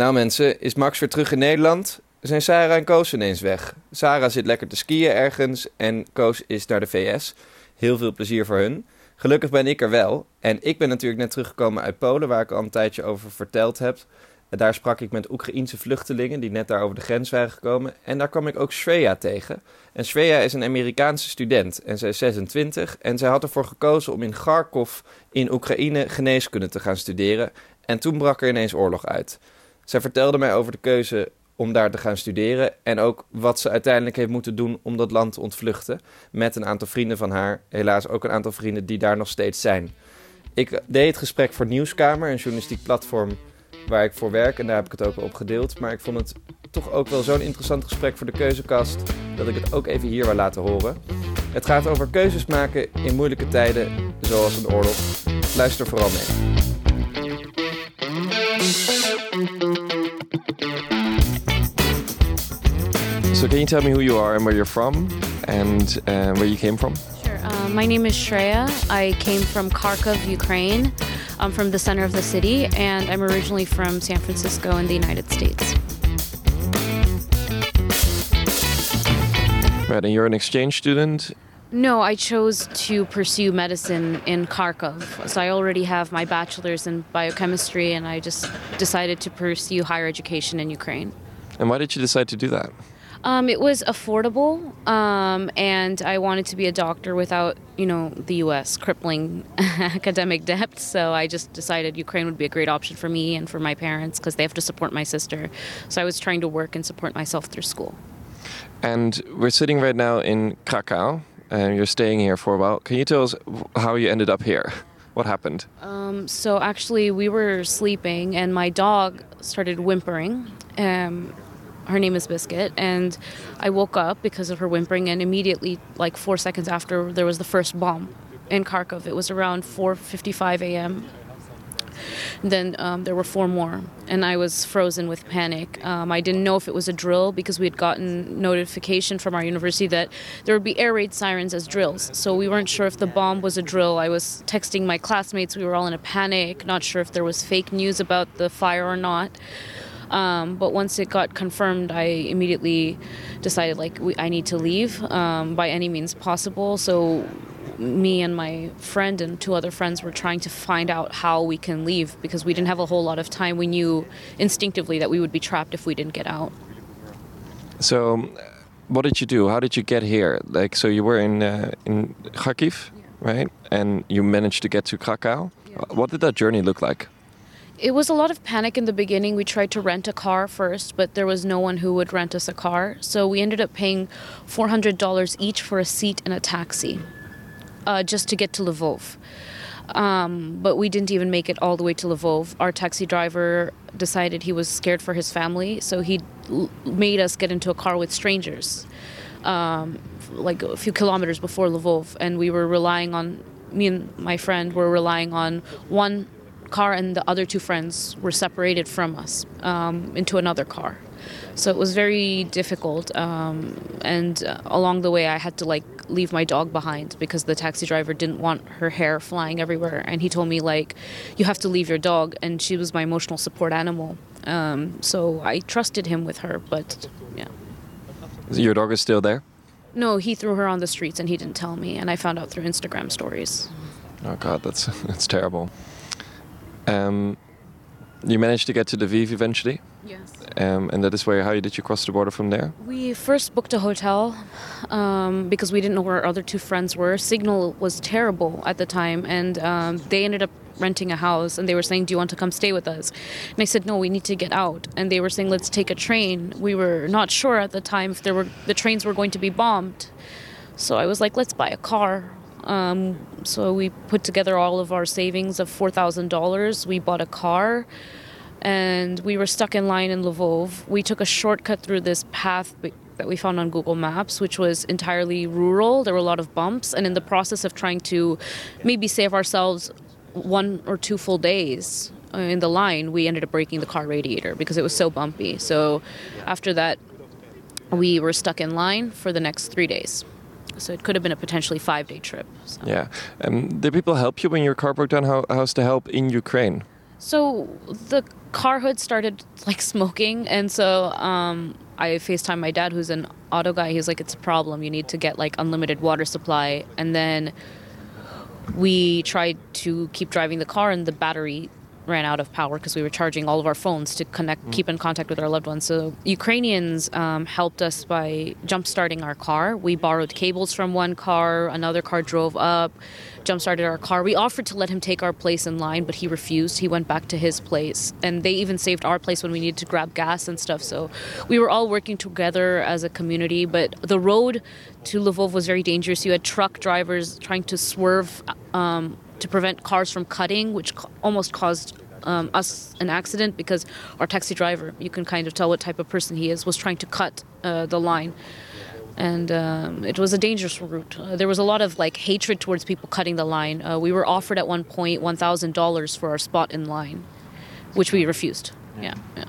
Nou mensen, is Max weer terug in Nederland? Zijn Sarah en Koos ineens weg? Sarah zit lekker te skiën ergens en Koos is naar de VS. Heel veel plezier voor hun. Gelukkig ben ik er wel. En ik ben natuurlijk net teruggekomen uit Polen, waar ik al een tijdje over verteld heb. Daar sprak ik met Oekraïense vluchtelingen die net daar over de grens waren gekomen. En daar kwam ik ook Shreya tegen. En Shreya is een Amerikaanse student en zij is 26. En zij had ervoor gekozen om in Kharkov in Oekraïne geneeskunde te gaan studeren. En toen brak er ineens oorlog uit. Zij vertelde mij over de keuze om daar te gaan studeren en ook wat ze uiteindelijk heeft moeten doen om dat land te ontvluchten. Met een aantal vrienden van haar, helaas ook een aantal vrienden die daar nog steeds zijn. Ik deed het gesprek voor Nieuwskamer, een journalistiek platform waar ik voor werk en daar heb ik het ook op gedeeld. Maar ik vond het toch ook wel zo'n interessant gesprek voor de keuzekast dat ik het ook even hier wil laten horen. Het gaat over keuzes maken in moeilijke tijden, zoals een oorlog. Luister vooral mee. So, can you tell me who you are and where you're from and uh, where you came from? Sure. Uh, my name is Shreya. I came from Kharkov, Ukraine. I'm from the center of the city, and I'm originally from San Francisco in the United States. Right, and you're an exchange student? No, I chose to pursue medicine in Kharkov. So I already have my bachelor's in biochemistry, and I just decided to pursue higher education in Ukraine. And why did you decide to do that? Um, it was affordable, um, and I wanted to be a doctor without, you know, the U.S. crippling academic debt. So I just decided Ukraine would be a great option for me and for my parents because they have to support my sister. So I was trying to work and support myself through school. And we're sitting right now in Krakow, and you're staying here for a while. Can you tell us how you ended up here? What happened? Um, so actually, we were sleeping, and my dog started whimpering. Um, her name is Biscuit, and I woke up because of her whimpering, and immediately, like four seconds after, there was the first bomb in Kharkov. It was around 4:55 a.m. Then um, there were four more, and I was frozen with panic. Um, I didn't know if it was a drill because we had gotten notification from our university that there would be air raid sirens as drills. So we weren't sure if the bomb was a drill. I was texting my classmates. We were all in a panic, not sure if there was fake news about the fire or not. Um, but once it got confirmed, I immediately decided like we, I need to leave um, by any means possible. So me and my friend and two other friends were trying to find out how we can leave because we didn't have a whole lot of time. We knew instinctively that we would be trapped if we didn't get out. So, what did you do? How did you get here? Like, so you were in uh, in Kharkiv, right? And you managed to get to Krakow. What did that journey look like? It was a lot of panic in the beginning. We tried to rent a car first, but there was no one who would rent us a car. So we ended up paying $400 each for a seat in a taxi uh, just to get to Lvov. Um, but we didn't even make it all the way to Lvov. Our taxi driver decided he was scared for his family, so he l- made us get into a car with strangers, um, like a few kilometers before Lvov, and we were relying on me and my friend were relying on one car, and the other two friends were separated from us um, into another car. So it was very difficult, um, and uh, along the way, I had to like leave my dog behind because the taxi driver didn't want her hair flying everywhere, and he told me like, "You have to leave your dog," and she was my emotional support animal. Um, so I trusted him with her, but yeah. Your dog is still there? No, he threw her on the streets, and he didn't tell me, and I found out through Instagram stories. Oh God, that's that's terrible. Um, you managed to get to Lviv eventually, Yes. um, and that is where. How did you cross the border from there? We first booked a hotel um, because we didn't know where our other two friends were. Signal was terrible at the time, and um, they ended up renting a house. And they were saying, "Do you want to come stay with us?" And I said, "No, we need to get out." And they were saying, "Let's take a train." We were not sure at the time if there were the trains were going to be bombed, so I was like, "Let's buy a car." Um, so we put together all of our savings of four thousand dollars. We bought a car and we were stuck in line in Lvov. We took a shortcut through this path that we found on Google Maps, which was entirely rural. There were a lot of bumps, and in the process of trying to maybe save ourselves one or two full days uh, in the line, we ended up breaking the car radiator because it was so bumpy. So after that, we were stuck in line for the next three days. So it could have been a potentially five day trip. So. Yeah. Um, did people help you when your car broke down? How, how's the help in Ukraine? So the car hood started like smoking, and so um, I FaceTime my dad, who's an auto guy. He's like, "It's a problem. You need to get like unlimited water supply." And then we tried to keep driving the car, and the battery ran out of power because we were charging all of our phones to connect, mm. keep in contact with our loved ones. So Ukrainians um, helped us by jump starting our car. We borrowed cables from one car, another car drove up, jump started our car. We offered to let him take our place in line, but he refused. He went back to his place, and they even saved our place when we needed to grab gas and stuff. So we were all working together as a community. But the road to Lvov was very dangerous. You had truck drivers trying to swerve. Um, to prevent cars from cutting, which almost caused um, us an accident because our taxi driver, you can kind of tell what type of person he is, was trying to cut uh, the line. And um, it was a dangerous route. Uh, there was a lot of like hatred towards people cutting the line. Uh, we were offered at one point one thousand dollars for our spot in line, which we refused. Yeah, yeah.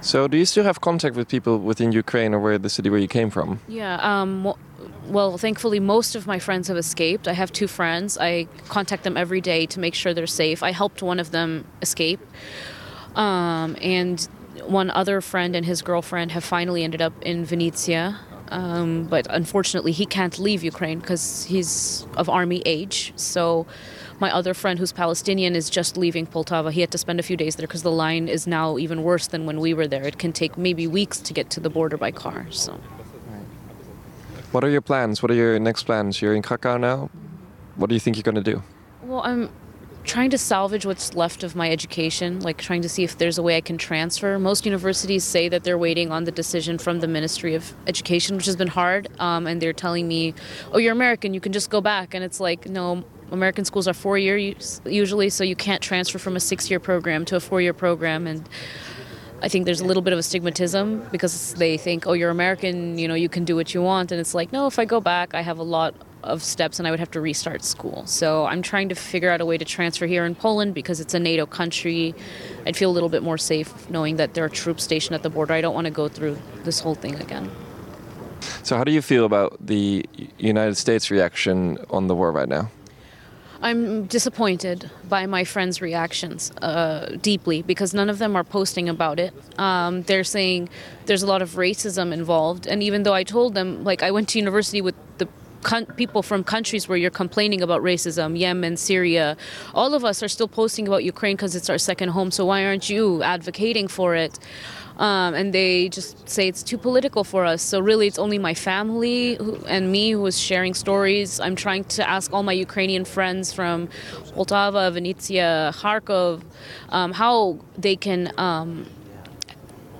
So, do you still have contact with people within Ukraine or where the city where you came from? Yeah, um, well, thankfully, most of my friends have escaped. I have two friends. I contact them every day to make sure they're safe. I helped one of them escape. Um, and one other friend and his girlfriend have finally ended up in Vinnytsia. Um, but unfortunately, he can't leave Ukraine because he's of army age. So, my other friend, who's Palestinian, is just leaving Poltava. He had to spend a few days there because the line is now even worse than when we were there. It can take maybe weeks to get to the border by car. So. What are your plans? What are your next plans? You're in Krakow now. What do you think you're going to do? Well, I'm trying to salvage what's left of my education, like trying to see if there's a way I can transfer. Most universities say that they're waiting on the decision from the Ministry of Education, which has been hard. Um, and they're telling me, oh, you're American, you can just go back. And it's like, no, American schools are four years usually, so you can't transfer from a six year program to a four year program. And I think there's a little bit of a stigmatism because they think, oh, you're American, you know, you can do what you want. And it's like, no, if I go back, I have a lot of steps and I would have to restart school. So I'm trying to figure out a way to transfer here in Poland because it's a NATO country. I'd feel a little bit more safe knowing that there are troops stationed at the border. I don't want to go through this whole thing again. So, how do you feel about the United States reaction on the war right now? I'm disappointed by my friends' reactions uh, deeply because none of them are posting about it. Um, they're saying there's a lot of racism involved, and even though I told them, like, I went to university with con- people from countries where you're complaining about racism, Yemen, Syria, all of us are still posting about Ukraine because it's our second home. So why aren't you advocating for it? Um, and they just say it's too political for us. So really, it's only my family who, and me who is sharing stories. I'm trying to ask all my Ukrainian friends from Poltava, Vinnytsia, Kharkov, um, how they can um,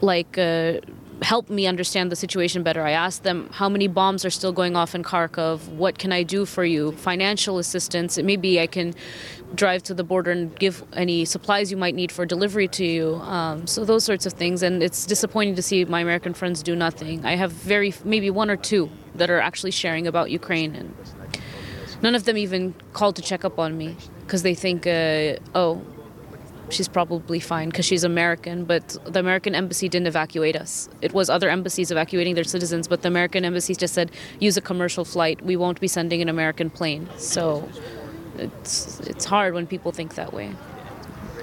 like. Uh, help me understand the situation better. I asked them how many bombs are still going off in Kharkov. What can I do for you? Financial assistance. Maybe I can drive to the border and give any supplies you might need for delivery to you. Um, so those sorts of things. And it's disappointing to see my American friends do nothing. I have very maybe one or two that are actually sharing about Ukraine, and none of them even called to check up on me because they think, uh, oh, she's probably fine because she's American, but the American embassy didn't evacuate us. It was other embassies evacuating their citizens, but the American embassy just said, use a commercial flight. We won't be sending an American plane. So it's, it's hard when people think that way.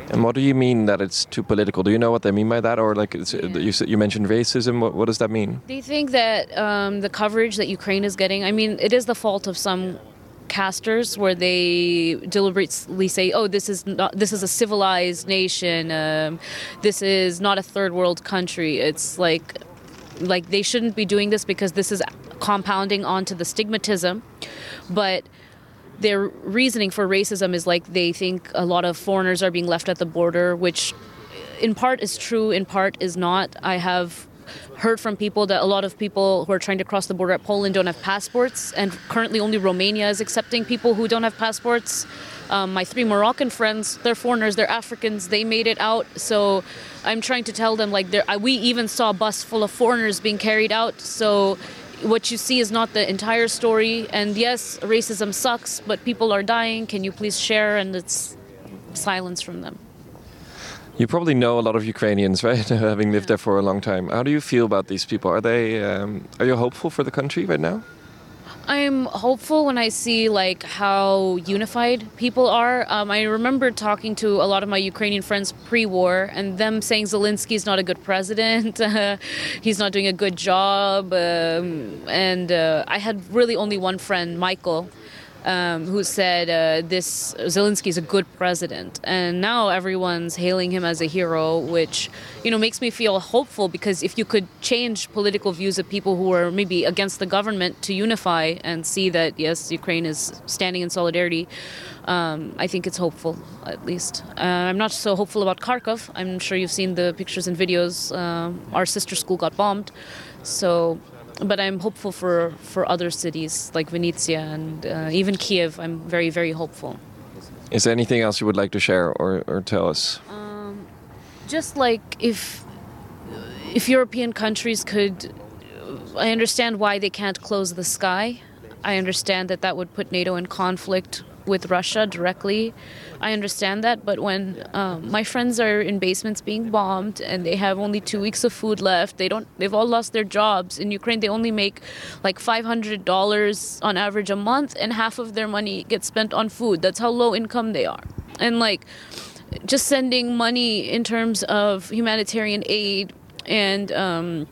And what do you mean that it's too political? Do you know what they mean by that, or like yeah. you, you mentioned racism? What, what, does that mean? They think that um, the coverage that Ukraine is getting. I mean, it is the fault of some casters where they deliberately say, "Oh, this is not this is a civilized nation. Um, this is not a third world country." It's like like they shouldn't be doing this because this is compounding onto the stigmatism, but their reasoning for racism is like they think a lot of foreigners are being left at the border, which in part is true, in part is not. I have heard from people that a lot of people who are trying to cross the border at Poland don't have passports, and currently only Romania is accepting people who don't have passports. Um, my three Moroccan friends, they're foreigners, they're Africans, they made it out. So I'm trying to tell them, like, we even saw a bus full of foreigners being carried out. So what you see is not the entire story. And yes, racism sucks, but people are dying. Can you please share? And it's silence from them. You probably know a lot of Ukrainians, right? Having lived there for a long time. How do you feel about these people? Are they? Um, are you hopeful for the country right now? I'm hopeful when I see like how unified people are. Um, I remember talking to a lot of my Ukrainian friends pre-war, and them saying Zelensky's not a good president, he's not doing a good job, um, and uh, I had really only one friend, Michael, um, who said uh, this Zelensky is a good president, and now everyone's hailing him as a hero, which you know makes me feel hopeful because if you could change political views of people who are maybe against the government to unify and see that yes, Ukraine is standing in solidarity, um, I think it's hopeful at least. Uh, I'm not so hopeful about Kharkov. I'm sure you've seen the pictures and videos. Uh, our sister school got bombed, so but I'm hopeful for, for other cities like Vinnytsia and uh, even Kiev. I'm very, very hopeful. Is there anything else you would like to share or, or tell us? Um, just like if if European countries could, I understand why they can't close the sky. I understand that that would put NATO in conflict with Russia directly. I understand that, but when um, my friends are in basements being bombed and they have only two weeks of food left, they don't. They've all lost their jobs in Ukraine. They only make like five hundred dollars on average a month, and half of their money gets spent on food. That's how low income they are, and like just sending money in terms of humanitarian aid and. Um,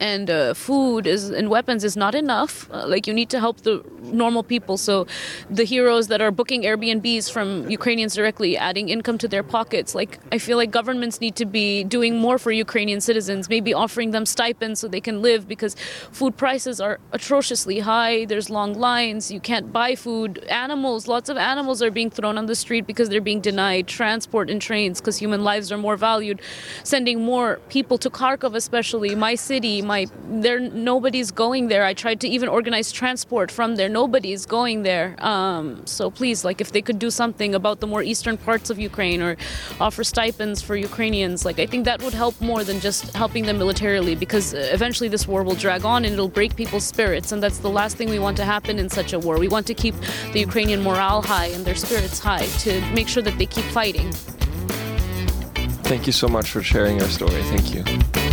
and uh, food is and weapons is not enough. Uh, like you need to help the normal people. So the heroes that are booking Airbnbs from Ukrainians directly, adding income to their pockets. Like I feel like governments need to be doing more for Ukrainian citizens. Maybe offering them stipends so they can live because food prices are atrociously high. There's long lines. You can't buy food. Animals, lots of animals are being thrown on the street because they're being denied transport in trains because human lives are more valued. Sending more people to Kharkov, especially my city, my there nobody's going there. I tried to even organize transport from there. Nobody's going there. Um, so please, like if they could do something about the more eastern parts of Ukraine or offer stipends for Ukrainians, like I think that would help more than just helping them militarily because uh, eventually this war will drag on and it'll break people's spirits, and that's the last thing we want to happen in such a war. We want to keep the Ukrainian morale high and their spirits high to make sure that they keep fighting. Thank you so much for sharing your story. Thank you.